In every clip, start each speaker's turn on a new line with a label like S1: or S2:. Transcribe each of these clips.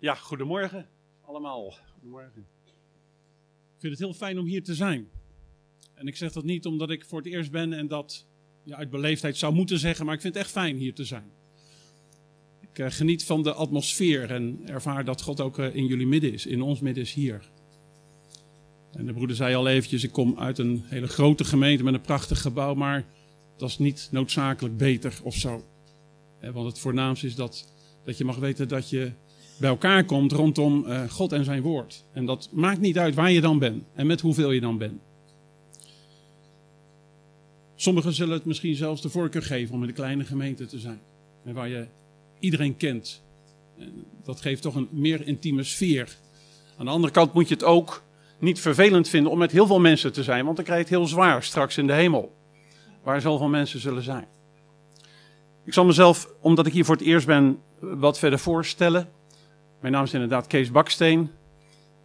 S1: Ja, goedemorgen allemaal. Goedemorgen. Ik vind het heel fijn om hier te zijn. En ik zeg dat niet omdat ik voor het eerst ben en dat ja, uit beleefdheid zou moeten zeggen, maar ik vind het echt fijn hier te zijn. Ik uh, geniet van de atmosfeer en ervaar dat God ook uh, in jullie midden is, in ons midden is hier. En de broeder zei al eventjes, ik kom uit een hele grote gemeente met een prachtig gebouw, maar dat is niet noodzakelijk beter of zo. Want het voornaamste is dat, dat je mag weten dat je bij elkaar komt rondom uh, God en zijn woord. En dat maakt niet uit waar je dan bent en met hoeveel je dan bent. Sommigen zullen het misschien zelfs de voorkeur geven om in een kleine gemeente te zijn. En waar je iedereen kent. En dat geeft toch een meer intieme sfeer. Aan de andere kant moet je het ook niet vervelend vinden om met heel veel mensen te zijn. Want dan krijg je het heel zwaar straks in de hemel. Waar zoveel mensen zullen zijn. Ik zal mezelf, omdat ik hier voor het eerst ben, wat verder voorstellen. Mijn naam is inderdaad Kees Baksteen.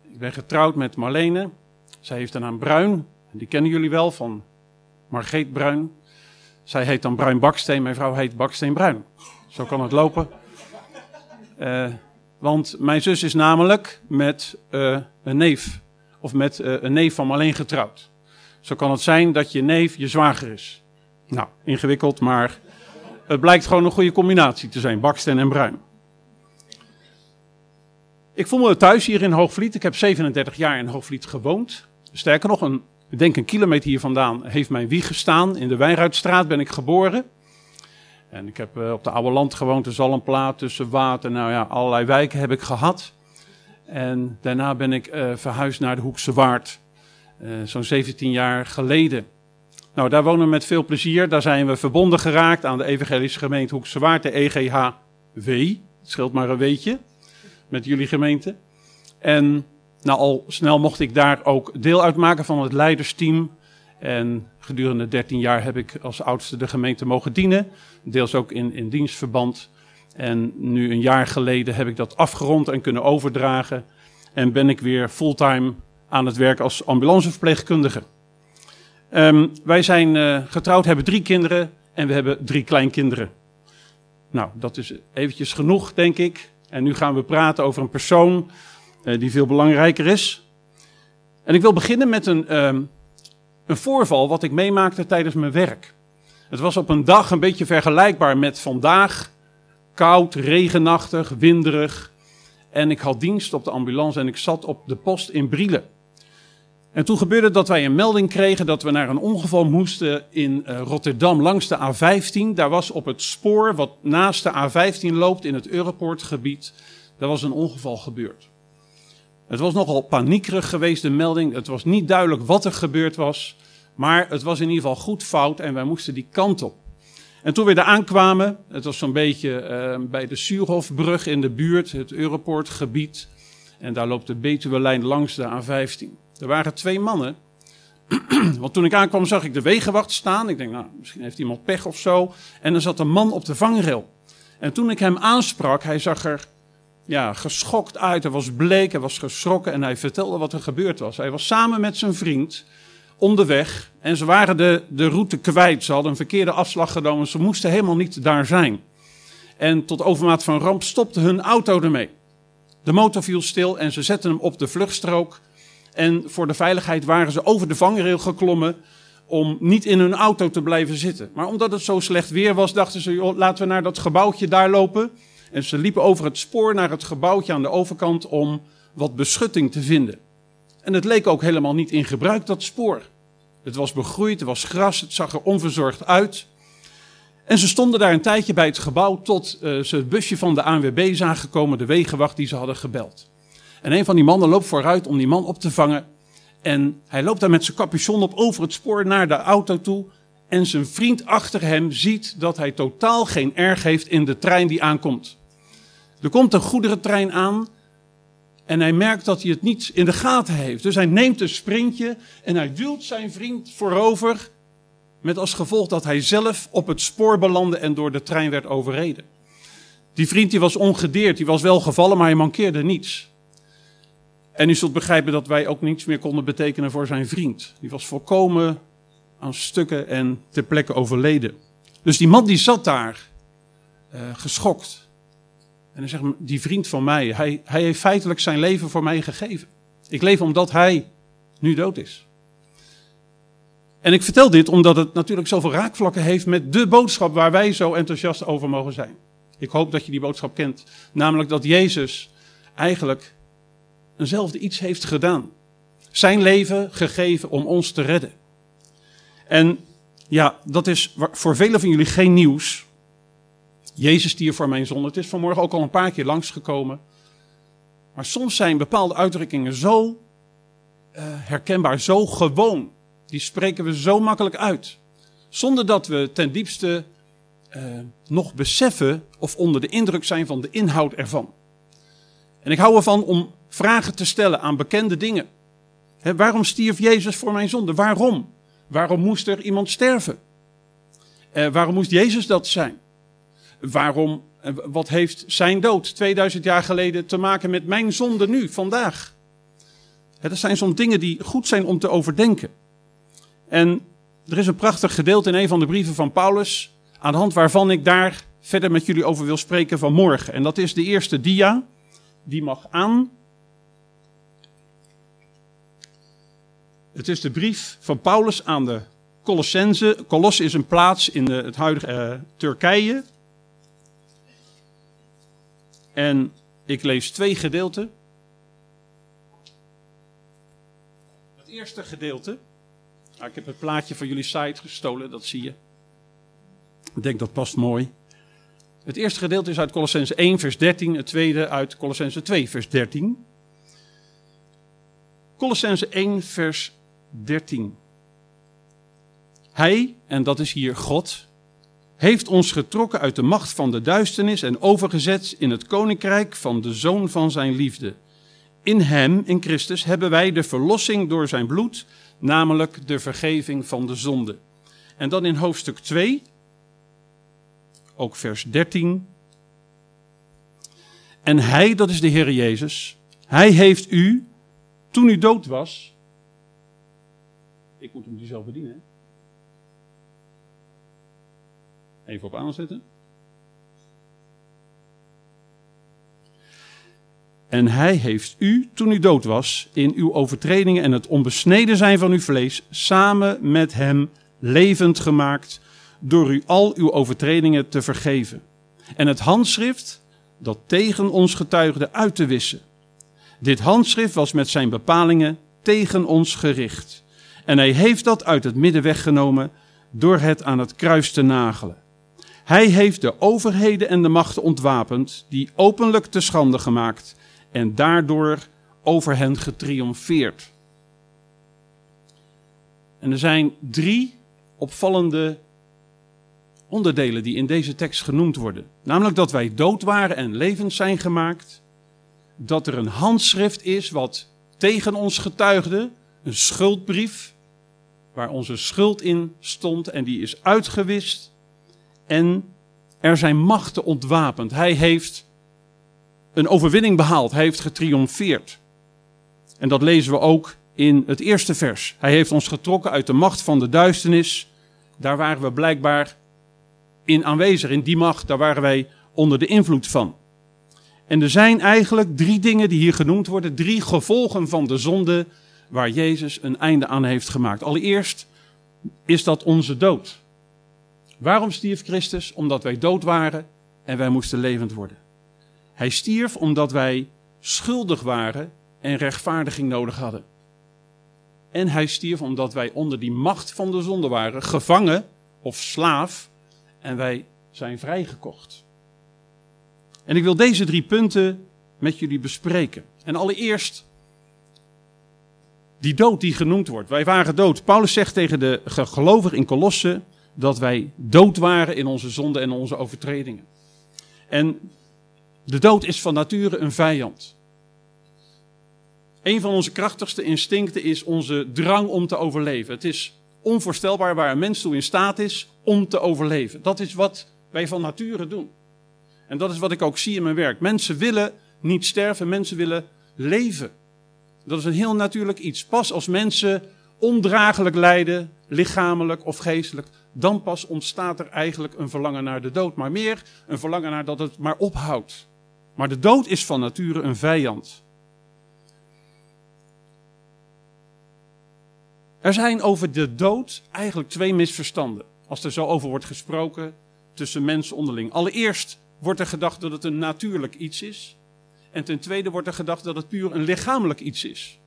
S1: Ik ben getrouwd met Marlene. Zij heeft de naam Bruin. Die kennen jullie wel van Margreet Bruin. Zij heet dan Bruin Baksteen. Mijn vrouw heet Baksteen Bruin. Zo kan het lopen. Uh, want mijn zus is namelijk met uh, een neef. Of met uh, een neef van Marleen getrouwd. Zo kan het zijn dat je neef je zwager is. Nou, ingewikkeld, maar het blijkt gewoon een goede combinatie te zijn. Baksteen en Bruin. Ik voel me thuis hier in Hoogvliet. Ik heb 37 jaar in Hoogvliet gewoond. Sterker nog, een, ik denk een kilometer hier vandaan heeft mijn wieg gestaan. In de Wijnruidstraat ben ik geboren. En ik heb op de oude land gewoond, de Zalmplaat, tussen water. Nou ja, allerlei wijken heb ik gehad. En daarna ben ik uh, verhuisd naar de Hoekse Waard. Uh, Zo'n 17 jaar geleden. Nou, daar wonen we met veel plezier. Daar zijn we verbonden geraakt aan de Evangelische Gemeente Hoekse Waard, de EGHW. Het scheelt maar een weetje met jullie gemeente. En nou, al snel mocht ik daar ook deel uitmaken van het leidersteam. En gedurende 13 jaar heb ik als oudste de gemeente mogen dienen. Deels ook in, in dienstverband. En nu een jaar geleden heb ik dat afgerond en kunnen overdragen. En ben ik weer fulltime aan het werk als ambulanceverpleegkundige. Um, wij zijn uh, getrouwd, hebben drie kinderen en we hebben drie kleinkinderen. Nou, dat is eventjes genoeg, denk ik. En nu gaan we praten over een persoon uh, die veel belangrijker is. En ik wil beginnen met een, um, een voorval wat ik meemaakte tijdens mijn werk. Het was op een dag een beetje vergelijkbaar met vandaag. Koud, regenachtig, winderig. En ik had dienst op de ambulance en ik zat op de post in Brielen. En toen gebeurde dat wij een melding kregen dat we naar een ongeval moesten in uh, Rotterdam langs de A15. Daar was op het spoor wat naast de A15 loopt in het Europoortgebied, daar was een ongeval gebeurd. Het was nogal paniekerig geweest, de melding. Het was niet duidelijk wat er gebeurd was. Maar het was in ieder geval goed fout en wij moesten die kant op. En toen we daar aankwamen, het was zo'n beetje uh, bij de Suurhofbrug in de buurt, het Europoortgebied. En daar loopt de Betuwe-lijn langs de A15. Er waren twee mannen. Want toen ik aankwam zag ik de wegenwacht staan. Ik denk, nou, misschien heeft iemand pech of zo. En er zat een man op de vangrail. En toen ik hem aansprak, hij zag er ja, geschokt uit. Hij was bleek, hij was geschrokken en hij vertelde wat er gebeurd was. Hij was samen met zijn vriend onderweg en ze waren de, de route kwijt. Ze hadden een verkeerde afslag genomen. Ze moesten helemaal niet daar zijn. En tot overmaat van ramp stopte hun auto ermee. De motor viel stil en ze zetten hem op de vluchtstrook. En voor de veiligheid waren ze over de vangrail geklommen om niet in hun auto te blijven zitten. Maar omdat het zo slecht weer was, dachten ze, laten we naar dat gebouwtje daar lopen. En ze liepen over het spoor naar het gebouwtje aan de overkant om wat beschutting te vinden. En het leek ook helemaal niet in gebruik, dat spoor. Het was begroeid, er was gras, het zag er onverzorgd uit. En ze stonden daar een tijdje bij het gebouw tot uh, ze het busje van de ANWB zagen komen, de wegenwacht die ze hadden gebeld. En een van die mannen loopt vooruit om die man op te vangen. En hij loopt daar met zijn capuchon op over het spoor naar de auto toe. En zijn vriend achter hem ziet dat hij totaal geen erg heeft in de trein die aankomt. Er komt een goederentrein aan en hij merkt dat hij het niet in de gaten heeft. Dus hij neemt een sprintje en hij duwt zijn vriend voorover. Met als gevolg dat hij zelf op het spoor belandde en door de trein werd overreden. Die vriend die was ongedeerd, die was wel gevallen, maar hij mankeerde niets. En u zult begrijpen dat wij ook niets meer konden betekenen voor zijn vriend. Die was volkomen aan stukken en ter plekke overleden. Dus die man die zat daar, uh, geschokt. En dan zegt die vriend van mij, hij, hij heeft feitelijk zijn leven voor mij gegeven. Ik leef omdat hij nu dood is. En ik vertel dit omdat het natuurlijk zoveel raakvlakken heeft met de boodschap waar wij zo enthousiast over mogen zijn. Ik hoop dat je die boodschap kent. Namelijk dat Jezus eigenlijk eenzelfde iets heeft gedaan. Zijn leven gegeven om ons te redden. En ja, dat is voor velen van jullie geen nieuws. Jezus stierf voor mijn zonde. Het is vanmorgen ook al een paar keer langsgekomen. Maar soms zijn bepaalde uitdrukkingen zo uh, herkenbaar, zo gewoon. Die spreken we zo makkelijk uit. Zonder dat we ten diepste uh, nog beseffen of onder de indruk zijn van de inhoud ervan. En ik hou ervan om vragen te stellen aan bekende dingen. waarom stierf Jezus voor mijn zonde? Waarom? Waarom moest er iemand sterven? Uh, waarom moest Jezus dat zijn? Waarom, uh, wat heeft zijn dood 2000 jaar geleden te maken met mijn zonde nu, vandaag? dat zijn soms dingen die goed zijn om te overdenken. En er is een prachtig gedeelte in een van de brieven van Paulus, aan de hand waarvan ik daar verder met jullie over wil spreken vanmorgen. En dat is de eerste dia, die mag aan. Het is de brief van Paulus aan de Colossense. Kolos is een plaats in het huidige uh, Turkije. En ik lees twee gedeelten. Het eerste gedeelte. Nou, ik heb het plaatje van jullie site gestolen, dat zie je. Ik denk dat past mooi. Het eerste gedeelte is uit Colossense 1, vers 13. Het tweede uit Colossense 2, vers 13. Colossense 1, vers 13. Hij, en dat is hier God, heeft ons getrokken uit de macht van de duisternis en overgezet in het koninkrijk van de zoon van zijn liefde. In hem, in Christus, hebben wij de verlossing door zijn bloed, namelijk de vergeving van de zonde. En dan in hoofdstuk 2, ook vers 13. En hij, dat is de Heer Jezus, hij heeft u, toen u dood was, ik moet hem die bedienen. Even op aanzetten. En hij heeft u, toen u dood was, in uw overtredingen en het onbesneden zijn van uw vlees, samen met hem levend gemaakt, door u al uw overtredingen te vergeven. En het handschrift dat tegen ons getuigde uit te wissen. Dit handschrift was met zijn bepalingen tegen ons gericht. En hij heeft dat uit het midden weggenomen door het aan het kruis te nagelen. Hij heeft de overheden en de machten ontwapend, die openlijk te schande gemaakt en daardoor over hen getriomfeerd. En er zijn drie opvallende onderdelen die in deze tekst genoemd worden. Namelijk dat wij dood waren en levend zijn gemaakt. Dat er een handschrift is wat tegen ons getuigde, een schuldbrief, waar onze schuld in stond en die is uitgewist. En er zijn machten ontwapend. Hij heeft een overwinning behaald. Hij heeft getriomfeerd. En dat lezen we ook in het eerste vers. Hij heeft ons getrokken uit de macht van de duisternis. Daar waren we blijkbaar in aanwezig. In die macht, daar waren wij onder de invloed van. En er zijn eigenlijk drie dingen die hier genoemd worden. Drie gevolgen van de zonde waar Jezus een einde aan heeft gemaakt. Allereerst is dat onze dood. Waarom stierf Christus? Omdat wij dood waren en wij moesten levend worden. Hij stierf omdat wij schuldig waren en rechtvaardiging nodig hadden. En hij stierf omdat wij onder die macht van de zonde waren, gevangen of slaaf, en wij zijn vrijgekocht. En ik wil deze drie punten met jullie bespreken. En allereerst die dood die genoemd wordt. Wij waren dood. Paulus zegt tegen de gelovigen in Kolosse dat wij dood waren in onze zonden en onze overtredingen. En de dood is van nature een vijand. Een van onze krachtigste instincten is onze drang om te overleven. Het is onvoorstelbaar waar een mens toe in staat is om te overleven. Dat is wat wij van nature doen. En dat is wat ik ook zie in mijn werk. Mensen willen niet sterven, mensen willen leven. Dat is een heel natuurlijk iets. Pas als mensen ondraaglijk lijden, lichamelijk of geestelijk, dan pas ontstaat er eigenlijk een verlangen naar de dood. Maar meer een verlangen naar dat het maar ophoudt. Maar de dood is van nature een vijand. Er zijn over de dood eigenlijk twee misverstanden. Als er zo over wordt gesproken tussen mensen onderling. Allereerst wordt er gedacht dat het een natuurlijk iets is. En ten tweede wordt er gedacht dat het puur een lichamelijk iets is.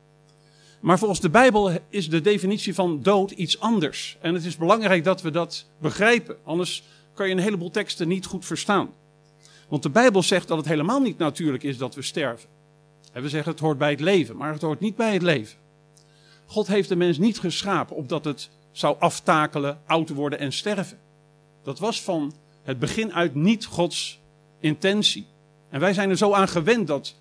S1: Maar volgens de Bijbel is de definitie van dood iets anders. En het is belangrijk dat we dat begrijpen. Anders kan je een heleboel teksten niet goed verstaan. Want de Bijbel zegt dat het helemaal niet natuurlijk is dat we sterven. En we zeggen het hoort bij het leven, maar het hoort niet bij het leven. God heeft de mens niet geschapen opdat het zou aftakelen, oud worden en sterven. Dat was van het begin uit niet Gods intentie. En wij zijn er zo aan gewend dat,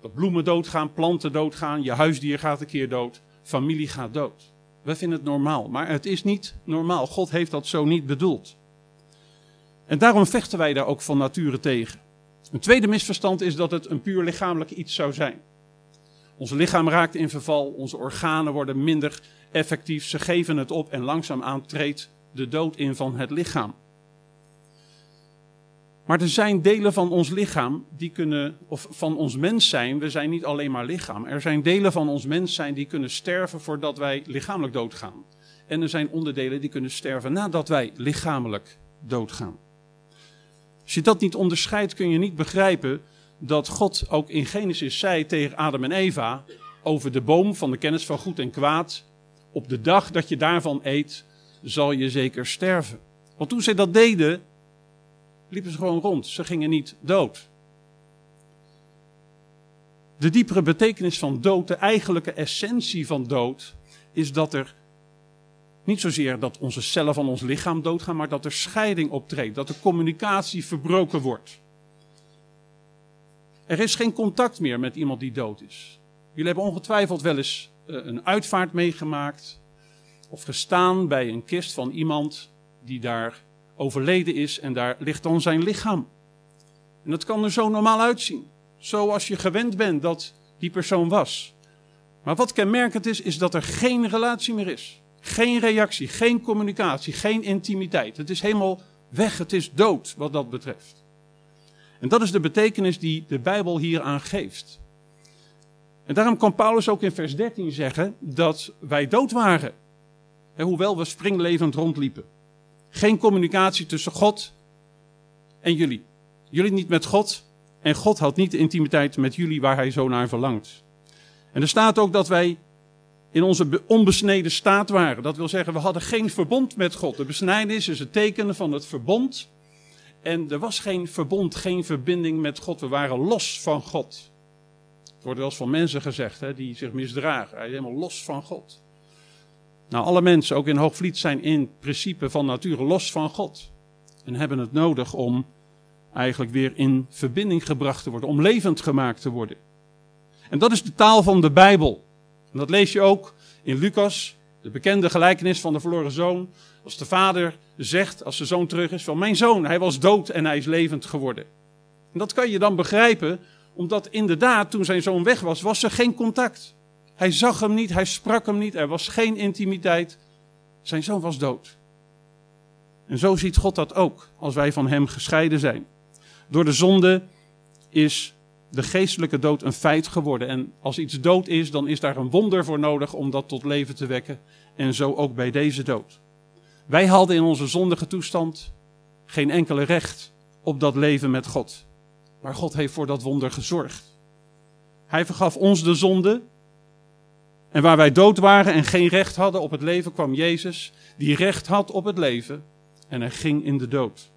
S1: dat bloemen doodgaan, planten doodgaan, je huisdier gaat een keer dood, familie gaat dood. Wij vinden het normaal, maar het is niet normaal. God heeft dat zo niet bedoeld. En daarom vechten wij daar ook van nature tegen. Een tweede misverstand is dat het een puur lichamelijk iets zou zijn. Ons lichaam raakt in verval, onze organen worden minder effectief, ze geven het op en langzaamaan treedt de dood in van het lichaam. Maar er zijn delen van ons lichaam die kunnen, of van ons mens zijn, we zijn niet alleen maar lichaam. Er zijn delen van ons mens zijn die kunnen sterven voordat wij lichamelijk doodgaan. En er zijn onderdelen die kunnen sterven nadat wij lichamelijk doodgaan. Als je dat niet onderscheidt, kun je niet begrijpen dat God ook in Genesis zei tegen Adam en Eva over de boom van de kennis van goed en kwaad. Op de dag dat je daarvan eet, zal je zeker sterven. Want toen zij dat deden, liepen ze gewoon rond. Ze gingen niet dood. De diepere betekenis van dood, de eigenlijke essentie van dood, is dat er niet zozeer dat onze cellen van ons lichaam doodgaan, maar dat er scheiding optreedt, dat de communicatie verbroken wordt. Er is geen contact meer met iemand die dood is. Jullie hebben ongetwijfeld wel eens eh, een uitvaart meegemaakt of gestaan bij een kist van iemand die daar overleden is en daar ligt dan zijn lichaam. En dat kan er zo normaal uitzien, zoals je gewend bent dat die persoon was. Maar wat kenmerkend is, is dat er geen relatie meer is. Geen reactie, geen communicatie, geen intimiteit. Het is helemaal weg, het is dood wat dat betreft. En dat is de betekenis die de Bijbel hier aan geeft. En daarom kan Paulus ook in vers 13 zeggen dat wij dood waren. hoewel we springlevend rondliepen. Geen communicatie tussen God en jullie. Jullie niet met God en God had niet de intimiteit met jullie waar hij zo naar verlangt. En er staat ook dat wij in onze onbesneden staat waren. Dat wil zeggen, we hadden geen verbond met God. De besnijdenis is het teken van het verbond. En er was geen verbond, geen verbinding met God. We waren los van God. Het wordt wel eens van mensen gezegd, hè, die zich misdragen. Hij is helemaal los van God. Nou, alle mensen, ook in Hoogvliet, zijn in principe van nature los van God. En hebben het nodig om eigenlijk weer in verbinding gebracht te worden, om levend gemaakt te worden. En dat is de taal van de Bijbel. En dat lees je ook in Lucas, de bekende gelijkenis van de verloren zoon. Als de vader zegt, als de zoon terug is, van mijn zoon, hij was dood en hij is levend geworden. En dat kan je dan begrijpen, omdat inderdaad toen zijn zoon weg was, was er geen contact. Hij zag hem niet, hij sprak hem niet, er was geen intimiteit. Zijn zoon was dood. En zo ziet God dat ook, als wij van hem gescheiden zijn. Door de zonde is de geestelijke dood een feit geworden. En als iets dood is, dan is daar een wonder voor nodig om dat tot leven te wekken. En zo ook bij deze dood. Wij hadden in onze zondige toestand geen enkele recht op dat leven met God. Maar God heeft voor dat wonder gezorgd. Hij vergaf ons de zonde. En waar wij dood waren en geen recht hadden op het leven, kwam Jezus, die recht had op het leven. En hij ging in de dood.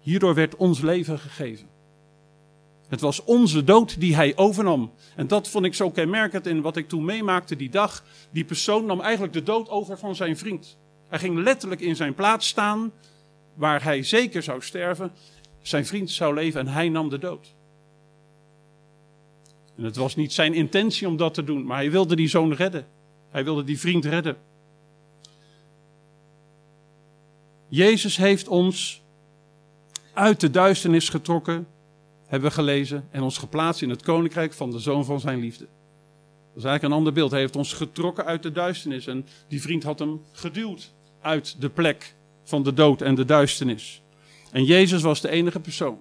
S1: Hierdoor werd ons leven gegeven. Het was onze dood die hij overnam. En dat vond ik zo kenmerkend in wat ik toen meemaakte die dag. Die persoon nam eigenlijk de dood over van zijn vriend. Hij ging letterlijk in zijn plaats staan, waar hij zeker zou sterven. Zijn vriend zou leven en hij nam de dood. En het was niet zijn intentie om dat te doen, maar hij wilde die zoon redden. Hij wilde die vriend redden. Jezus heeft ons uit de duisternis getrokken hebben we gelezen, en ons geplaatst in het koninkrijk van de zoon van zijn liefde. Dat is eigenlijk een ander beeld. Hij heeft ons getrokken uit de duisternis en die vriend had hem geduwd uit de plek van de dood en de duisternis. En Jezus was de enige persoon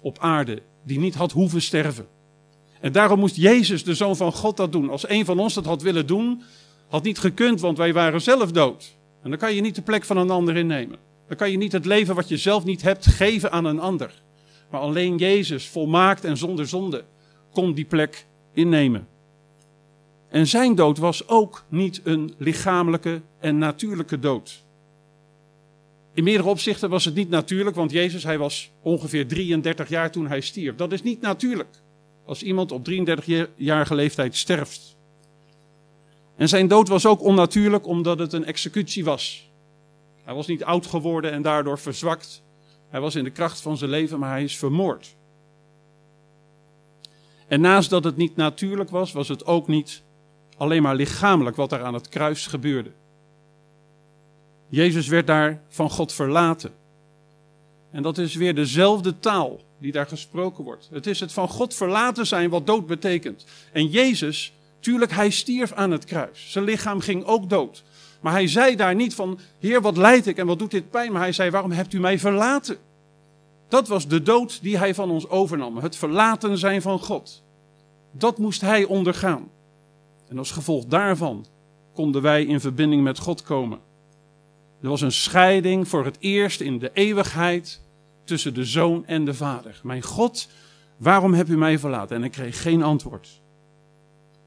S1: op aarde die niet had hoeven sterven. En daarom moest Jezus, de Zoon van God, dat doen. Als een van ons dat had willen doen, had niet gekund, want wij waren zelf dood. En dan kan je niet de plek van een ander innemen. Dan kan je niet het leven wat je zelf niet hebt geven aan een ander. Maar alleen Jezus, volmaakt en zonder zonde, kon die plek innemen. En zijn dood was ook niet een lichamelijke en natuurlijke dood. In meerdere opzichten was het niet natuurlijk, want Jezus hij was ongeveer 33 jaar toen hij stierf. Dat is niet natuurlijk als iemand op 33-jarige leeftijd sterft. En zijn dood was ook onnatuurlijk omdat het een executie was. Hij was niet oud geworden en daardoor verzwakt. Hij was in de kracht van zijn leven, maar hij is vermoord. En naast dat het niet natuurlijk was, was het ook niet alleen maar lichamelijk wat er aan het kruis gebeurde. Jezus werd daar van God verlaten. En dat is weer dezelfde taal die daar gesproken wordt. Het is het van God verlaten zijn wat dood betekent. En Jezus, tuurlijk, hij stierf aan het kruis. Zijn lichaam ging ook dood. Maar hij zei daar niet van, Heer, wat leid ik en wat doet dit pijn? Maar hij zei, waarom hebt u mij verlaten? Dat was de dood die hij van ons overnam. Het verlaten zijn van God. Dat moest hij ondergaan. En als gevolg daarvan konden wij in verbinding met God komen. Er was een scheiding voor het eerst in de eeuwigheid tussen de zoon en de vader. Mijn God, waarom heb u mij verlaten? En ik kreeg geen antwoord.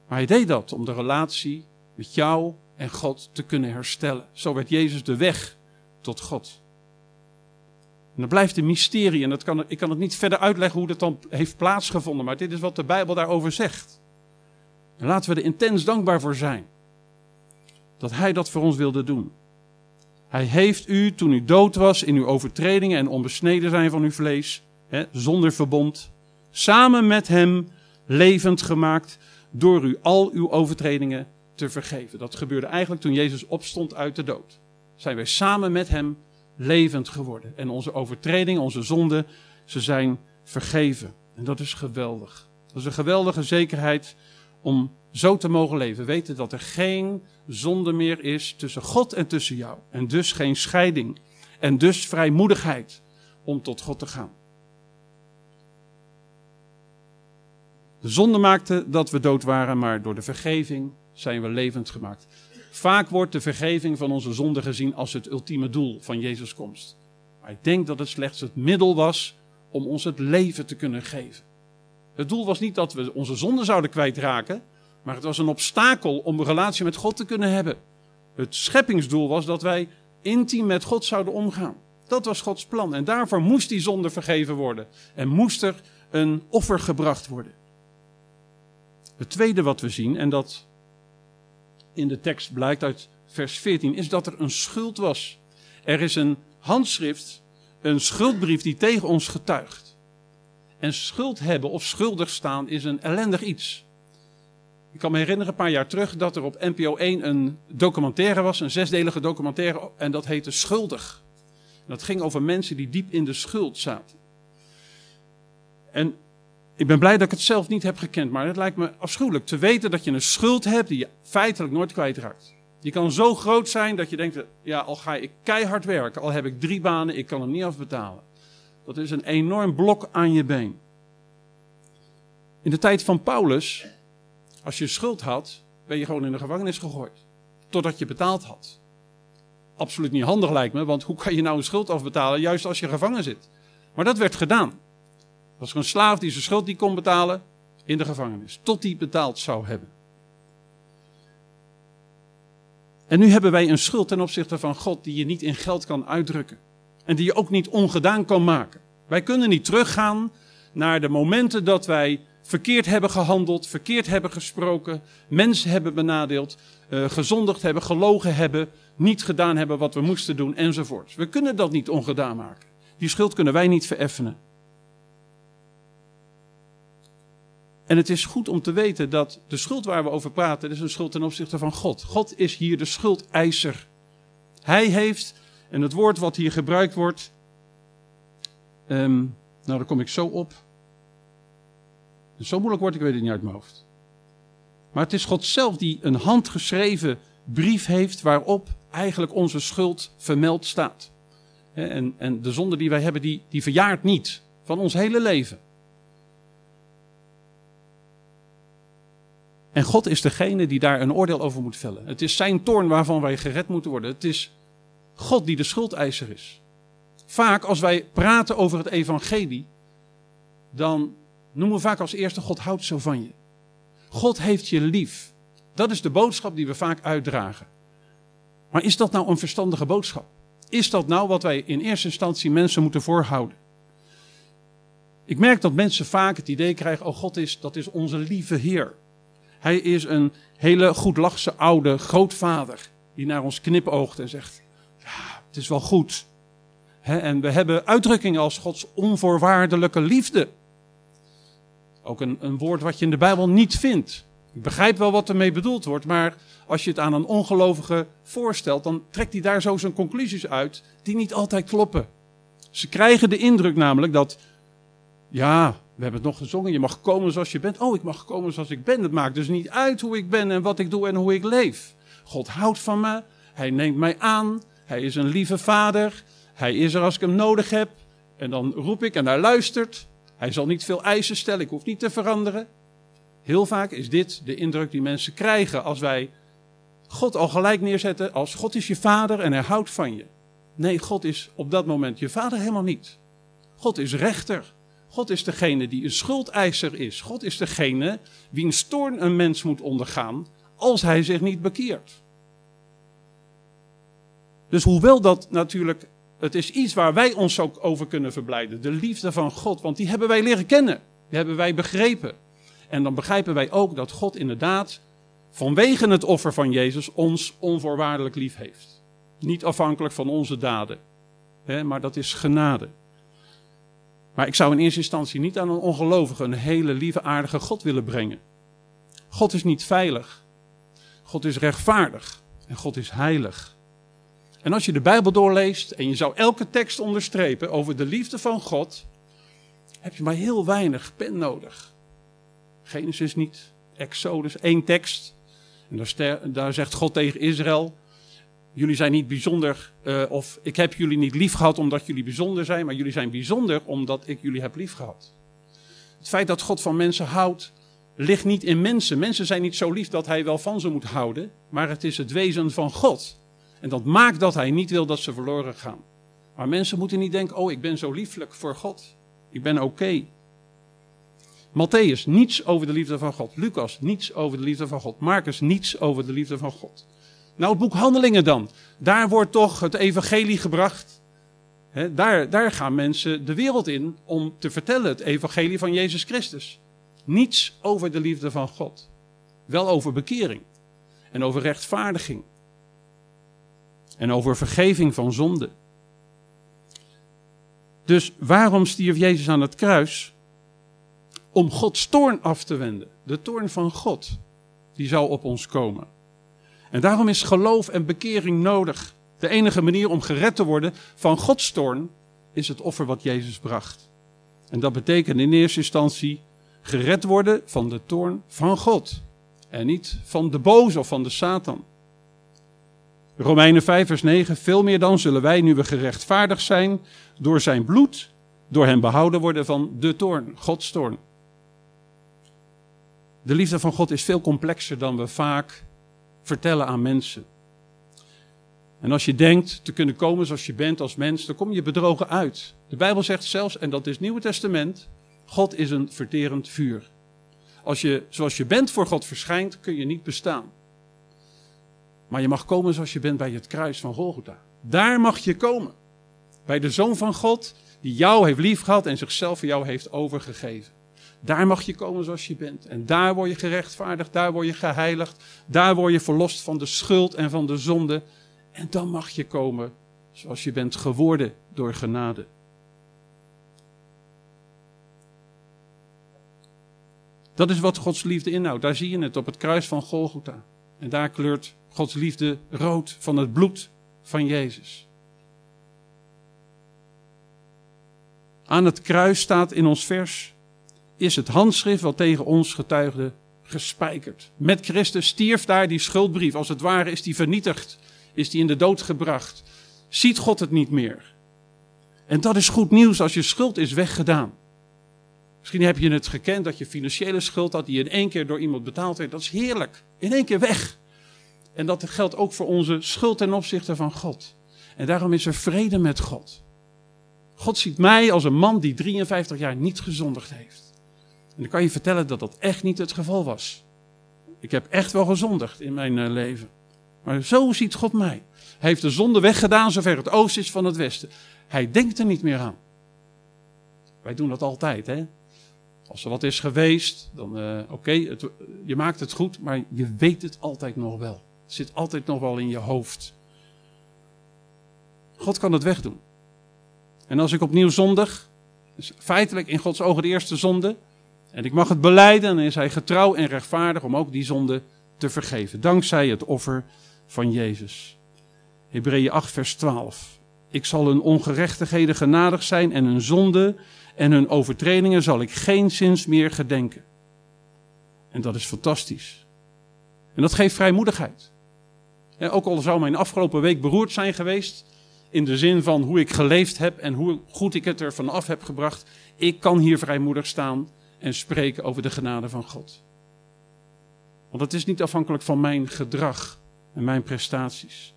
S1: Maar hij deed dat om de relatie met jou en God te kunnen herstellen. Zo werd Jezus de weg tot God. En dat blijft een mysterie en dat kan, ik kan het niet verder uitleggen hoe dat dan heeft plaatsgevonden, maar dit is wat de Bijbel daarover zegt. En laten we er intens dankbaar voor zijn dat Hij dat voor ons wilde doen. Hij heeft u, toen u dood was in uw overtredingen en onbesneden zijn van uw vlees, hè, zonder verbond, samen met Hem levend gemaakt door u al uw overtredingen te vergeven. Dat gebeurde eigenlijk toen Jezus opstond uit de dood. Zijn wij samen met Hem levend geworden. En onze overtredingen, onze zonden, ze zijn vergeven. En dat is geweldig. Dat is een geweldige zekerheid om zo te mogen leven. Weten dat er geen zonde meer is tussen God en tussen jou. En dus geen scheiding. En dus vrijmoedigheid om tot God te gaan. De zonde maakte dat we dood waren, maar door de vergeving zijn we levend gemaakt. Vaak wordt de vergeving van onze zonde gezien als het ultieme doel van Jezus' komst. Maar ik denk dat het slechts het middel was om ons het leven te kunnen geven. Het doel was niet dat we onze zonde zouden kwijtraken, maar het was een obstakel om een relatie met God te kunnen hebben. Het scheppingsdoel was dat wij intiem met God zouden omgaan. Dat was Gods plan. En daarvoor moest die zonde vergeven worden. En moest er een offer gebracht worden. Het tweede wat we zien, en dat in de tekst blijkt uit vers 14, is dat er een schuld was. Er is een handschrift, een schuldbrief die tegen ons getuigt. En schuld hebben of schuldig staan is een ellendig iets. Ik kan me herinneren, een paar jaar terug, dat er op NPO 1 een documentaire was, een zesdelige documentaire, en dat heette Schuldig. Dat ging over mensen die diep in de schuld zaten. En ik ben blij dat ik het zelf niet heb gekend, maar het lijkt me afschuwelijk te weten dat je een schuld hebt die je feitelijk nooit kwijtraakt. Die kan zo groot zijn dat je denkt, ja, al ga ik keihard werken, al heb ik drie banen, ik kan hem niet afbetalen. Dat is een enorm blok aan je been. In de tijd van Paulus als je schuld had, ben je gewoon in de gevangenis gegooid. Totdat je betaald had. Absoluut niet handig lijkt me, want hoe kan je nou een schuld afbetalen juist als je gevangen zit? Maar dat werd gedaan. Was er een slaaf die zijn schuld niet kon betalen in de gevangenis. Tot hij betaald zou hebben. En nu hebben wij een schuld ten opzichte van God die je niet in geld kan uitdrukken. En die je ook niet ongedaan kan maken. Wij kunnen niet teruggaan naar de momenten dat wij verkeerd hebben gehandeld, verkeerd hebben gesproken, mensen hebben benadeeld, uh, gezondigd hebben, gelogen hebben, niet gedaan hebben wat we moesten doen enzovoort. We kunnen dat niet ongedaan maken. Die schuld kunnen wij niet vereffenen. En het is goed om te weten dat de schuld waar we over praten, is een schuld ten opzichte van God. God is hier de schuldeiser. Hij heeft, en het woord wat hier gebruikt wordt, um, nou daar kom ik zo op. Zo moeilijk wordt, ik weet het niet uit mijn hoofd. Maar het is God zelf die een handgeschreven brief heeft waarop eigenlijk onze schuld vermeld staat. En, en de zonde die wij hebben, die, die verjaart niet. van ons hele leven. En God is degene die daar een oordeel over moet vellen. Het is zijn toorn waarvan wij gered moeten worden. Het is God die de schuldeiser is. Vaak als wij praten over het evangelie, dan noemen we vaak als eerste God houdt zo van je. God heeft je lief. Dat is de boodschap die we vaak uitdragen. Maar is dat nou een verstandige boodschap? Is dat nou wat wij in eerste instantie mensen moeten voorhouden? Ik merk dat mensen vaak het idee krijgen: oh, God is, dat is onze lieve Heer. Hij is een hele goedlachse oude grootvader die naar ons knipoogt en zegt: ja, het is wel goed. en we hebben uitdrukkingen als Gods onvoorwaardelijke liefde. Ook een, een woord wat je in de Bijbel niet vindt. Ik begrijp wel wat ermee bedoeld wordt, maar als je het aan een ongelovige voorstelt, dan trekt hij daar zo zijn conclusies uit die niet altijd kloppen. Ze krijgen de indruk namelijk dat, ja, we hebben het nog gezongen, je mag komen zoals je bent. Oh, ik mag komen zoals ik ben. Het maakt dus niet uit hoe ik ben en wat ik doe en hoe ik leef. God houdt van me, hij neemt mij aan, hij is een lieve vader, hij is er als ik hem nodig heb. En dan roep ik en hij luistert. Hij zal niet veel eisen stellen, ik hoef niet te veranderen. Heel vaak is dit de indruk die mensen krijgen als wij God al gelijk neerzetten als God is je vader en hij houdt van je. Nee, God is op dat moment je vader helemaal niet. God is rechter. God is degene die een schuldeiser is. God is degene wiens toorn een mens moet ondergaan als hij zich niet bekeert. Dus hoewel dat natuurlijk, het is iets waar wij ons ook over kunnen verblijden. De liefde van God, want die hebben wij leren kennen. Die hebben wij begrepen. En dan begrijpen wij ook dat God inderdaad vanwege het offer van Jezus ons onvoorwaardelijk lief heeft. Niet afhankelijk van onze daden, maar dat is genade. Maar ik zou in eerste instantie niet aan een ongelovige een hele lieve aardige God willen brengen. God is niet veilig. God is rechtvaardig en God is heilig. En als je de Bijbel doorleest en je zou elke tekst onderstrepen over de liefde van God, heb je maar heel weinig pen nodig. Genesis niet, Exodus, één tekst. En daar, daar zegt God tegen Israël: Jullie zijn niet bijzonder, uh, of ik heb jullie niet lief gehad omdat jullie bijzonder zijn, maar jullie zijn bijzonder omdat ik jullie heb lief gehad. Het feit dat God van mensen houdt, ligt niet in mensen. Mensen zijn niet zo lief dat hij wel van ze moet houden, maar het is het wezen van God. En dat maakt dat hij niet wil dat ze verloren gaan. Maar mensen moeten niet denken: oh, ik ben zo lieflijk voor God. Ik ben oké. Okay. Matthäus, niets over de liefde van God. Lucas, niets over de liefde van God. Marcus, niets over de liefde van God. Nou, het boek Handelingen dan. Daar wordt toch het evangelie gebracht. daar, daar gaan mensen de wereld in om te vertellen het evangelie van Jezus Christus. Niets over de liefde van God. Wel over bekering. En over rechtvaardiging. En over vergeving van zonde. Dus waarom stierf Jezus aan het kruis? Om Gods toorn af te wenden. De toorn van God. Die zou op ons komen. En daarom is geloof en bekering nodig. De enige manier om gered te worden van Gods toorn is het offer wat Jezus bracht. En dat betekent in eerste instantie gered worden van de toorn van God. En niet van de boze of van de Satan. Romeinen 5 vers 9. Veel meer dan zullen wij, nu we gerechtvaardigd zijn, door zijn bloed, door hem behouden worden van de toorn, Gods toorn. De liefde van God is veel complexer dan we vaak vertellen aan mensen. En als je denkt te kunnen komen zoals je bent als mens, dan kom je bedrogen uit. De Bijbel zegt zelfs, en dat is het Nieuwe Testament, God is een verterend vuur. Als je zoals je bent voor God verschijnt, kun je niet bestaan. Maar je mag komen zoals je bent bij het kruis van Golgotha. Daar mag je komen. Bij de Zoon van God, die jou heeft liefgehad en zichzelf voor jou heeft overgegeven. Daar mag je komen zoals je bent. En daar word je gerechtvaardigd, daar word je geheiligd, daar word je verlost van de schuld en van de zonde. En dan mag je komen zoals je bent geworden door genade. Dat is wat Gods liefde inhoudt. Daar zie je het op het kruis van Golgotha. En daar kleurt Gods liefde rood van het bloed van Jezus. Aan het kruis staat in ons vers is het handschrift wat tegen ons getuigde gespijkerd. Met Christus stierf daar die schuldbrief. Als het ware is die vernietigd, is die in de dood gebracht. Ziet God het niet meer? En dat is goed nieuws als je schuld is weggedaan. Misschien heb je het gekend dat je financiële schuld had die in één keer door iemand betaald werd. Dat is heerlijk. In één keer weg. En dat geldt ook voor onze schuld ten opzichte van God. En daarom is er vrede met God. God ziet mij als een man die 53 jaar niet gezondigd heeft. En dan kan je vertellen dat dat echt niet het geval was. Ik heb echt wel gezondigd in mijn eh, leven. Maar zo ziet God mij. Hij heeft de zonde weggedaan zover het oosten is van het westen. Hij denkt er niet meer aan. Wij doen dat altijd, hè? Als er wat is geweest, dan uh, oké, je maakt het goed, maar je weet het altijd nog wel. Zit altijd nog wel in je hoofd. God kan het wegdoen. En als ik opnieuw zondig, is feitelijk in Gods ogen de eerste zonde, en ik mag het beleiden, dan is Hij getrouw en rechtvaardig om ook die zonde te vergeven, dankzij het offer van Jezus. Hebreeën 8, vers 12. Ik zal hun ongerechtigheden genadig zijn en hun zonde en hun overtredingen zal ik geen zins meer gedenken. En dat is fantastisch. En dat geeft vrijmoedigheid. Ook al zou mijn afgelopen week beroerd zijn geweest, in de zin van hoe ik geleefd heb en hoe goed ik het er vanaf heb gebracht, ik kan hier vrijmoedig staan en spreken over de genade van God. Want het is niet afhankelijk van mijn gedrag en mijn prestaties.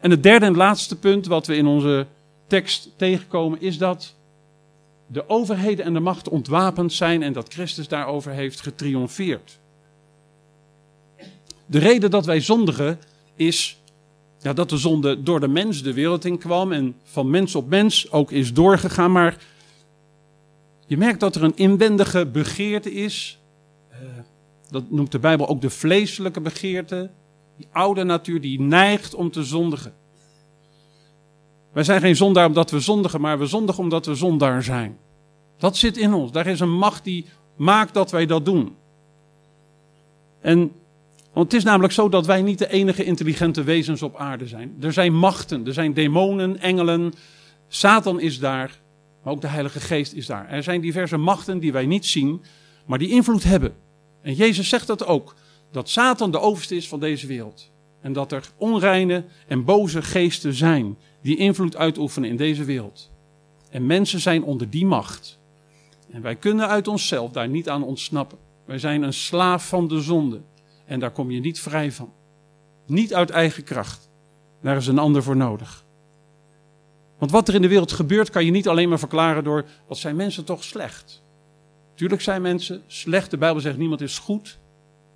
S1: En het derde en laatste punt wat we in onze tekst tegenkomen is dat de overheden en de machten ontwapend zijn en dat Christus daarover heeft getriomfeerd. De reden dat wij zondigen is ja, dat de zonde door de mens de wereld in kwam en van mens op mens ook is doorgegaan. Maar je merkt dat er een inwendige begeerte is. Eh, dat noemt de Bijbel ook de vleeselijke begeerte. Die oude natuur die neigt om te zondigen. Wij zijn geen zondaar omdat we zondigen, maar we zondigen omdat we zondaar zijn. Dat zit in ons. Daar is een macht die maakt dat wij dat doen. En want het is namelijk zo dat wij niet de enige intelligente wezens op aarde zijn. Er zijn machten, er zijn demonen, engelen. Satan is daar, maar ook de Heilige Geest is daar. Er zijn diverse machten die wij niet zien, maar die invloed hebben. En Jezus zegt dat ook, dat Satan de overste is van deze wereld. En dat er onreine en boze geesten zijn die invloed uitoefenen in deze wereld. En mensen zijn onder die macht. En wij kunnen uit onszelf daar niet aan ontsnappen. Wij zijn een slaaf van de zonde. En daar kom je niet vrij van. Niet uit eigen kracht. Daar is een ander voor nodig. Want wat er in de wereld gebeurt, kan je niet alleen maar verklaren door wat zijn mensen toch slecht. Tuurlijk zijn mensen slecht. De Bijbel zegt niemand is goed.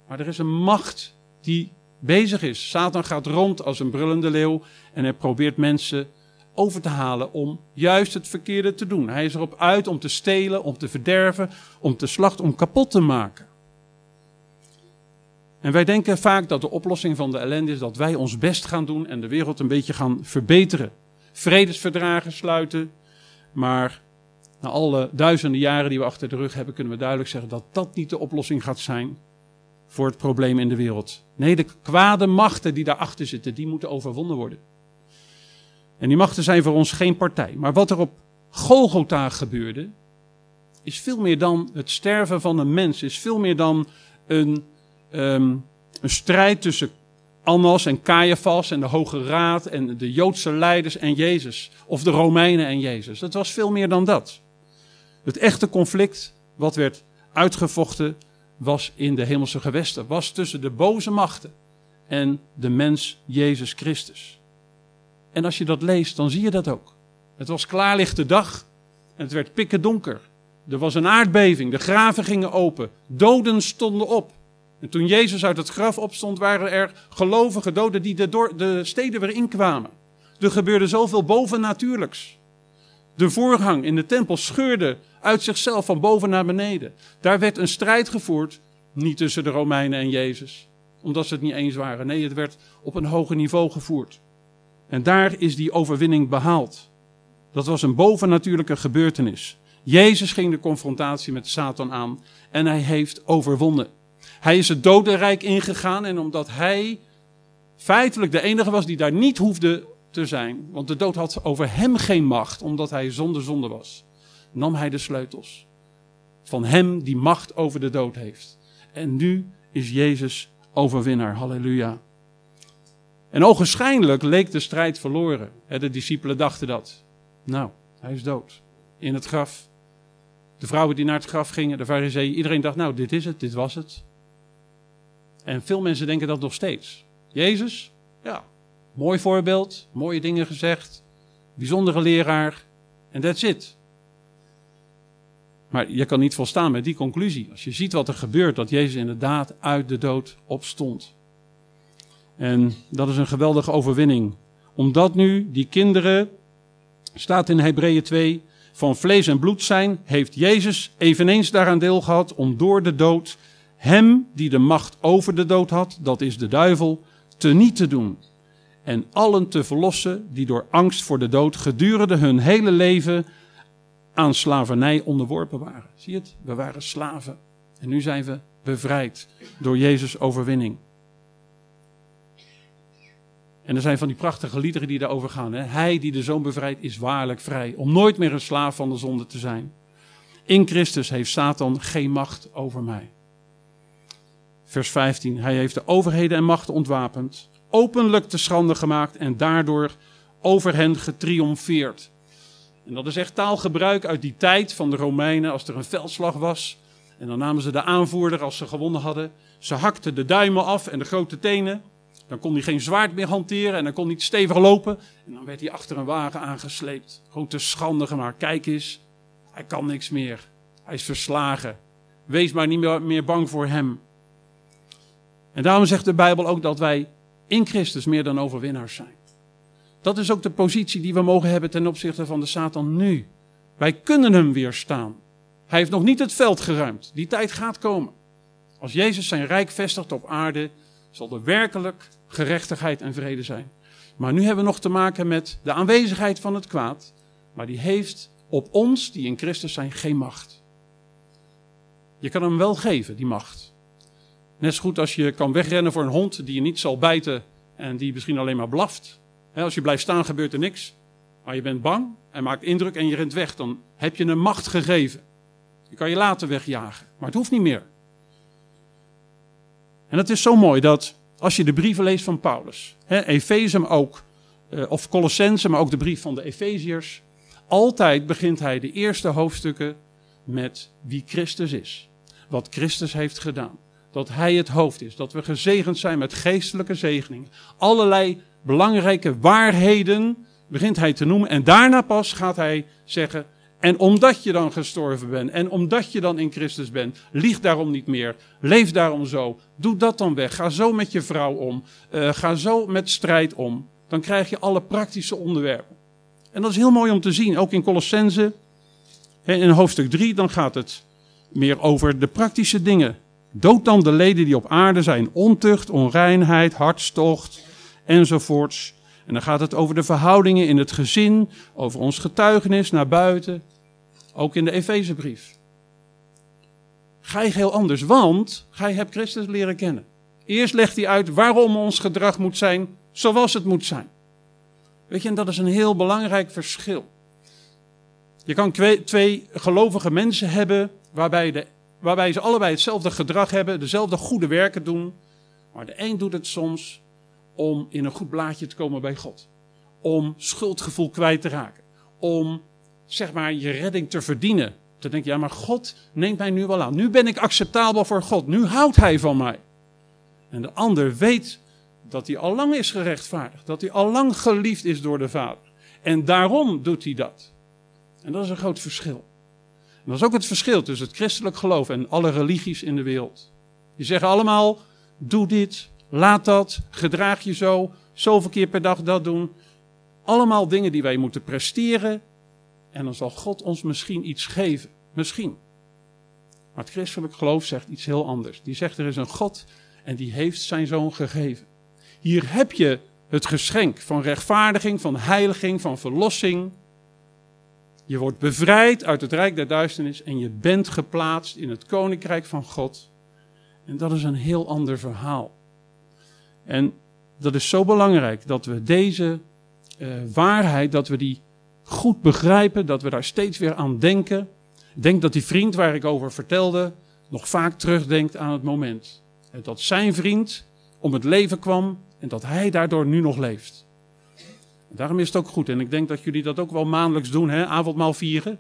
S1: Maar er is een macht die bezig is. Satan gaat rond als een brullende leeuw en hij probeert mensen over te halen om juist het verkeerde te doen. Hij is erop uit om te stelen, om te verderven, om te slachten, om kapot te maken. En wij denken vaak dat de oplossing van de ellende is dat wij ons best gaan doen en de wereld een beetje gaan verbeteren. Vredesverdragen sluiten. Maar na alle duizenden jaren die we achter de rug hebben, kunnen we duidelijk zeggen dat dat niet de oplossing gaat zijn voor het probleem in de wereld. Nee, de kwade machten die daarachter zitten, die moeten overwonnen worden. En die machten zijn voor ons geen partij. Maar wat er op Golgotha gebeurde, is veel meer dan het sterven van een mens, is veel meer dan een um, een strijd tussen Annas en Caiaphas en de Hoge Raad en de Joodse leiders en Jezus. Of de Romeinen en Jezus. Het was veel meer dan dat. Het echte conflict wat werd uitgevochten was in de hemelse gewesten. Was tussen de boze machten en de mens Jezus Christus. En als je dat leest, dan zie je dat ook. Het was klaarlichte dag en het werd pikken donker. Er was een aardbeving, de graven gingen open, doden stonden op. En toen Jezus uit het graf opstond, waren er gelovige doden die de, de steden weer inkwamen. Er gebeurde zoveel bovennatuurlijks. De voorgang in de tempel scheurde uit zichzelf van boven naar beneden. Daar werd een strijd gevoerd, niet tussen de Romeinen en Jezus, omdat ze het niet eens waren. Nee, het werd op een hoger niveau gevoerd. En daar is die overwinning behaald. Dat was een bovennatuurlijke gebeurtenis. Jezus ging de confrontatie met Satan aan en hij heeft overwonnen. Hij is het dodenrijk ingegaan en omdat hij feitelijk de enige was die daar niet hoefde te zijn, want de dood had over hem geen macht, omdat hij zonder zonde was, nam hij de sleutels van hem die macht over de dood heeft. En nu is Jezus overwinnaar. Halleluja. En ogenschijnlijk leek de strijd verloren. De discipelen dachten dat. Nou, Hij is dood. In het graf. De vrouwen die naar het graf gingen, de fariseeën, iedereen dacht, nou, dit is het, dit was het. En veel mensen denken dat nog steeds. Jezus, ja, mooi voorbeeld, mooie dingen gezegd, bijzondere leraar, en that's it. Maar je kan niet volstaan met die conclusie. Als je ziet wat er gebeurt, dat Jezus inderdaad uit de dood opstond. En dat is een geweldige overwinning. Omdat nu die kinderen, staat in Hebreeën 2, van vlees en bloed zijn, heeft Jezus eveneens daaraan deel gehad om door de dood hem die de macht over de dood had, dat is de duivel, teniet te doen. En allen te verlossen die door angst voor de dood gedurende hun hele leven aan slavernij onderworpen waren. Zie je het? We waren slaven. En nu zijn we bevrijd door Jezus' overwinning. En er zijn van die prachtige liederen die daarover gaan. Hè? Hij die de zoon bevrijdt is waarlijk vrij. Om nooit meer een slaaf van de zonde te zijn. In Christus heeft Satan geen macht over mij. Vers 15. Hij heeft de overheden en machten ontwapend. Openlijk te schande gemaakt en daardoor over hen getriomfeerd. En dat is echt taalgebruik uit die tijd van de Romeinen als er een veldslag was. En dan namen ze de aanvoerder als ze gewonnen hadden. Ze hakten de duimen af en de grote tenen. Dan kon hij geen zwaard meer hanteren en dan kon hij niet stevig lopen. En dan werd hij achter een wagen aangesleept. Gewoon te schande gemaakt. Kijk eens, hij kan niks meer. Hij is verslagen. Wees maar niet meer bang voor hem. En daarom zegt de Bijbel ook dat wij in Christus meer dan overwinnaars zijn. Dat is ook de positie die we mogen hebben ten opzichte van de Satan nu. Wij kunnen hem weerstaan. Hij heeft nog niet het veld geruimd. Die tijd gaat komen. Als Jezus zijn rijk vestigt op aarde, zal er werkelijk gerechtigheid en vrede zijn. Maar nu hebben we nog te maken met de aanwezigheid van het kwaad. Maar die heeft op ons, die in Christus zijn, geen macht. Je kan hem wel geven, die macht. Net zo goed als je kan wegrennen voor een hond die je niet zal bijten en die misschien alleen maar blaft. Als je blijft staan gebeurt er niks. Maar je bent bang en maakt indruk en je rent weg. Dan heb je een macht gegeven. Je kan je later wegjagen. Maar het hoeft niet meer. En het is zo mooi dat als je de brieven leest van Paulus, Efeze ook, eh, of Colossense, maar ook de brief van de Efeziërs, altijd begint hij de eerste hoofdstukken met wie Christus is. Wat Christus heeft gedaan. Dat hij het hoofd is. Dat we gezegend zijn met geestelijke zegeningen. Allerlei belangrijke waarheden begint hij te noemen. En daarna pas gaat hij zeggen, en omdat je dan gestorven bent en omdat je dan in Christus bent, lieg daarom niet meer. Leef daarom zo. Doe dat dan weg. Ga zo met je vrouw om. Uh, ga zo met strijd om. Dan krijg je alle praktische onderwerpen. En dat is heel mooi om te zien. Ook in Colossense, in hoofdstuk 3, dan gaat het meer over de praktische dingen. Dood dan de leden die op aarde zijn: ontucht, onreinheid, hartstocht enzovoorts. En dan gaat het over de verhoudingen in het gezin, over ons getuigenis naar buiten, ook in de Efezebrief. Gij heel anders, want gij hebt Christus leren kennen. Eerst legt hij uit waarom ons gedrag moet zijn zoals het moet zijn. Weet je, en dat is een heel belangrijk verschil. Je kan twee gelovige mensen hebben waarbij, de, waarbij ze allebei hetzelfde gedrag hebben, dezelfde goede werken doen. Maar de een doet het soms om in een goed blaadje te komen bij God. Om schuldgevoel kwijt te raken. Om zeg maar je redding te verdienen. Te denken, ja maar God neemt mij nu wel aan. Nu ben ik acceptabel voor God. Nu houdt hij van mij. En de ander weet dat hij al lang is gerechtvaardigd. Dat hij al lang geliefd is door de Vader. En daarom doet hij dat. En dat is een groot verschil. Dat is ook het verschil tussen het christelijk geloof en alle religies in de wereld. Die zeggen allemaal, doe dit, laat dat, gedraag je zo, zoveel keer per dag dat doen. Allemaal dingen die wij moeten presteren. En dan zal God ons misschien iets geven. Misschien. Maar het christelijk geloof zegt iets heel anders. Die zegt er is een God en die heeft zijn zoon gegeven. Hier heb je het geschenk van rechtvaardiging, van heiliging, van verlossing. Je wordt bevrijd uit het rijk der duisternis en je bent geplaatst in het koninkrijk van God. En dat is een heel ander verhaal. En dat is zo belangrijk dat we deze uh, waarheid, dat we die goed begrijpen, dat we daar steeds weer aan denken. Ik denk dat die vriend waar ik over vertelde nog vaak terugdenkt aan het moment. Dat zijn vriend om het leven kwam en dat hij daardoor nu nog leeft. Daarom is het ook goed, en ik denk dat jullie dat ook wel maandelijks doen, hè? avondmaal vieren.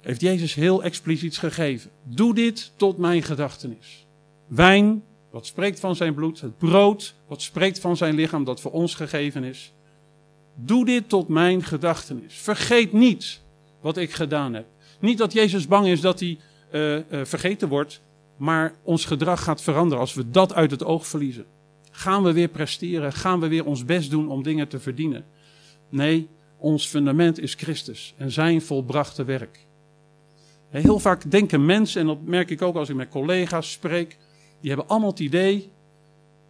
S1: Heeft Jezus heel expliciet gegeven. Doe dit tot mijn gedachtenis. Wijn, wat spreekt van zijn bloed. Het brood, wat spreekt van zijn lichaam, dat voor ons gegeven is. Doe dit tot mijn gedachtenis. Vergeet niet wat ik gedaan heb. Niet dat Jezus bang is dat hij uh, vergeten wordt, maar ons gedrag gaat veranderen als we dat uit het oog verliezen. Gaan we weer presteren? Gaan we weer ons best doen om dingen te verdienen? Nee, ons fundament is Christus en zijn volbrachte werk. Heel vaak denken mensen, en dat merk ik ook als ik met collega's spreek, die hebben allemaal het idee,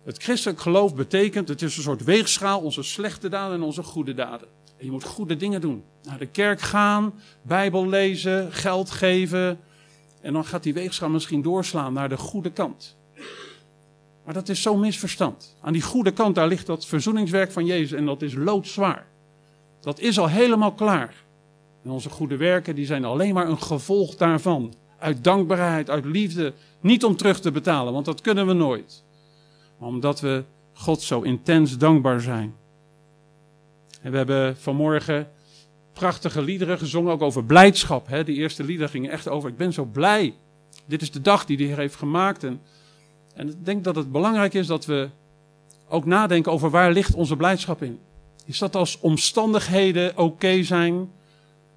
S1: het christelijk geloof betekent, het is een soort weegschaal, onze slechte daden en onze goede daden. En je moet goede dingen doen. Naar de kerk gaan, Bijbel lezen, geld geven. En dan gaat die weegschaal misschien doorslaan naar de goede kant. Maar dat is zo'n misverstand. Aan die goede kant, daar ligt dat verzoeningswerk van Jezus en dat is loodzwaar. Dat is al helemaal klaar. En onze goede werken, die zijn alleen maar een gevolg daarvan. Uit dankbaarheid, uit liefde. Niet om terug te betalen, want dat kunnen we nooit. Maar omdat we God zo intens dankbaar zijn. En we hebben vanmorgen prachtige liederen gezongen, ook over blijdschap. Hè? Eerste liederen gingen echt over, ik ben zo blij. Dit is de dag die de Heer heeft gemaakt. En, en ik denk dat het belangrijk is dat we ook nadenken over waar ligt onze blijdschap in. Is dat als omstandigheden oké zijn?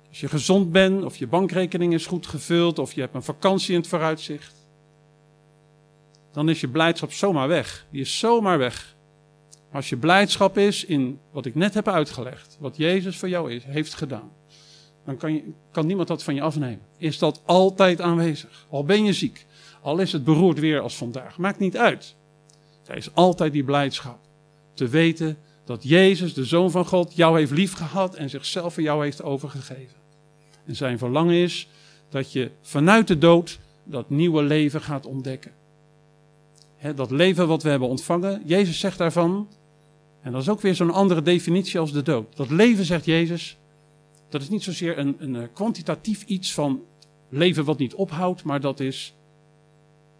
S1: Als je gezond bent, of je bankrekening is goed gevuld, of je hebt een vakantie in het vooruitzicht. Dan is je blijdschap zomaar weg. Die is zomaar weg. Als je blijdschap is in wat ik net heb uitgelegd, wat Jezus voor jou is, heeft gedaan, dan kan, je, kan niemand dat van je afnemen. Is dat altijd aanwezig. Al ben je ziek, al is het beroerd weer als vandaag, maakt niet uit. Er is altijd die blijdschap. Te weten dat Jezus, de Zoon van God, jou heeft liefgehad en zichzelf voor jou heeft overgegeven. En zijn verlangen is dat je vanuit de dood dat nieuwe leven gaat ontdekken. dat leven wat we hebben ontvangen, Jezus zegt daarvan, en dat is ook weer zo'n andere definitie als de dood. Dat leven, zegt Jezus, dat is niet zozeer een, een eh, kwantitatief iets van leven wat niet ophoudt, maar dat is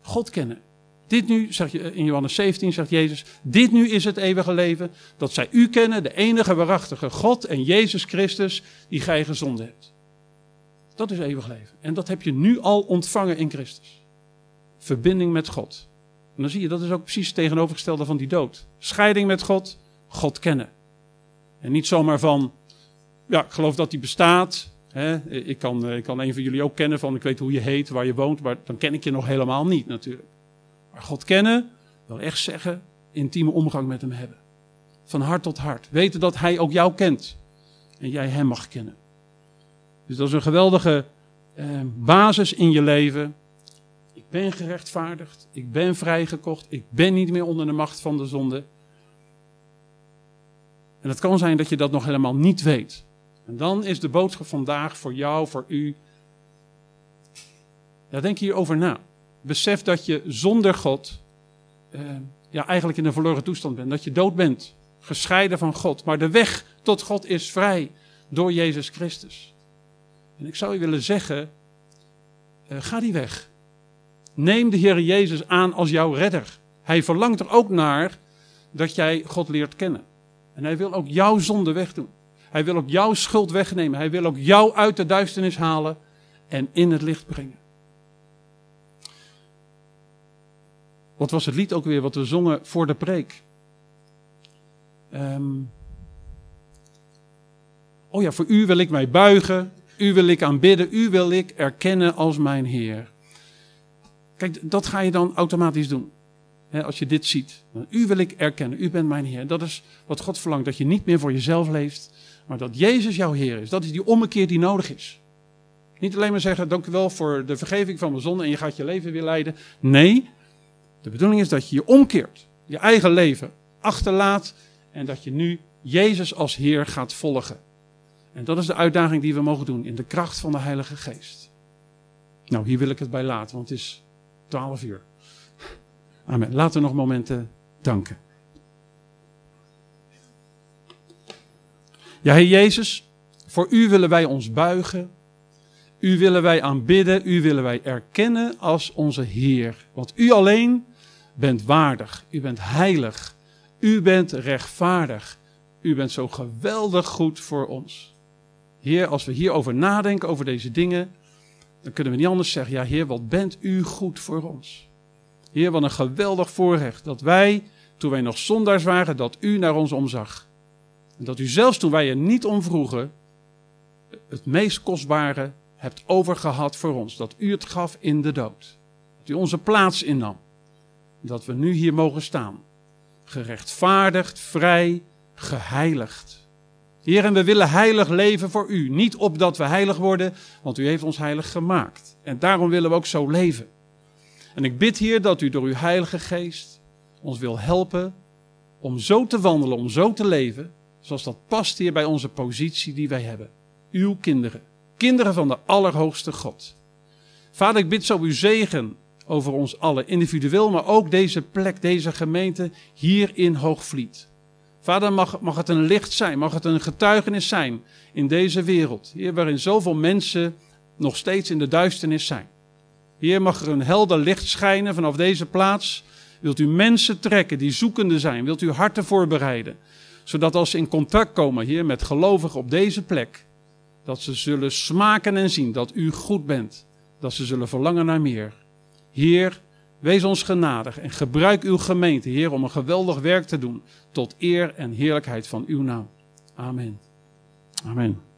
S1: God kennen. Dit nu, in Johannes 17, zegt Jezus, dit nu is het eeuwige leven, dat zij u kennen, de enige waarachtige God en Jezus Christus, die gij gezonden hebt. Dat is eeuwig leven. En dat heb je nu al ontvangen in Christus. Verbinding met God. En dan zie je, dat is ook precies het tegenovergestelde van die dood. Scheiding met God, God kennen. En niet zomaar van, ja, ik geloof dat hij bestaat. Ik, kan, ik kan een van jullie ook kennen van, ik weet hoe je heet, waar je woont, maar dan ken ik je nog helemaal niet natuurlijk. Maar God kennen wil echt zeggen, intieme omgang met hem hebben. Van hart tot hart. Weten dat hij ook jou kent. En jij hem mag kennen. Dus dat is een geweldige eh, basis in je leven. Ik ben gerechtvaardigd. Ik ben vrijgekocht. Ik ben niet meer onder de macht van de zonde. En het kan zijn dat je dat nog helemaal niet weet. En dan is de boodschap vandaag voor jou, voor u. Ja, denk hierover na. Besef dat je zonder God eh, ja, eigenlijk in een verloren toestand bent. Dat je dood bent, gescheiden van God. Maar de weg tot God is vrij door Jezus Christus. En ik zou je willen zeggen, uh, ga die weg. Neem de Heer Jezus aan als jouw redder. Hij verlangt er ook naar dat jij God leert kennen. En hij wil ook jouw zonde wegdoen. Hij wil ook jouw schuld wegnemen. Hij wil ook jou uit de duisternis halen en in het licht brengen. Wat was het lied ook weer wat we zongen voor de preek? Um, oh ja, voor u wil ik mij buigen. U wil ik aanbidden. U wil ik erkennen als mijn Heer. Kijk, dat ga je dan automatisch doen als je dit ziet. U wil ik erkennen, u bent mijn Heer. Dat is wat God verlangt, dat je niet meer voor jezelf leeft, maar dat Jezus jouw Heer is. Dat is die ommekeer die nodig is. Niet alleen maar zeggen, dank u wel voor de vergeving van mijn zonde en je gaat je leven weer leiden. Nee, de bedoeling is dat je je omkeert. Je eigen leven achterlaat en dat je nu Jezus als Heer gaat volgen. En dat is de uitdaging die we mogen doen in de kracht van de Heilige Geest. Nou, hier wil ik het bij laten, want het is 12 uur. Amen. Laten we nog momenten danken. Ja, Heer Jezus, voor U willen wij ons buigen. U willen wij aanbidden. U willen wij erkennen als onze Heer. Want U alleen bent waardig. U bent heilig. U bent rechtvaardig. u bent zo geweldig goed voor ons. Heer, als we hierover nadenken, over deze dingen, dan kunnen we niet anders zeggen, ja Heer, wat bent u goed voor ons. Heer, wat een geweldig voorrecht dat wij, toen wij nog zondaars waren, dat u naar ons omzag. En dat u zelfs toen wij er niet om vroegen, het meest kostbare hebt overgehad voor ons. Dat u het gaf in de dood. Dat u onze plaats innam. Dat we nu hier mogen staan. Gerechtvaardigd, vrij, geheiligd. Heer, en we willen heilig leven voor u. Niet opdat we heilig worden, want u heeft ons heilig gemaakt. En daarom willen we ook zo leven. En ik bid hier dat u door uw Heilige Geest ons wil helpen om zo te wandelen, om zo te leven, zoals dat past hier bij onze positie die wij hebben. Uw kinderen, kinderen van de Allerhoogste God. Vader, ik bid zo uw zegen over ons allen, individueel, maar ook deze plek, deze gemeente hier in Hoogvliet. Vader, mag, mag het een licht zijn, mag het een getuigenis zijn in deze wereld, hier waarin zoveel mensen nog steeds in de duisternis zijn. Heer, mag er een helder licht schijnen vanaf deze plaats. Wilt u mensen trekken die zoekende zijn? Wilt u harten voorbereiden? Zodat als ze in contact komen, Heer, met gelovigen op deze plek, dat ze zullen smaken en zien dat u goed bent. Dat ze zullen verlangen naar meer. Heer, wees ons genadig en gebruik uw gemeente, Heer, om een geweldig werk te doen. Tot eer en heerlijkheid van uw naam. Amen. Amen.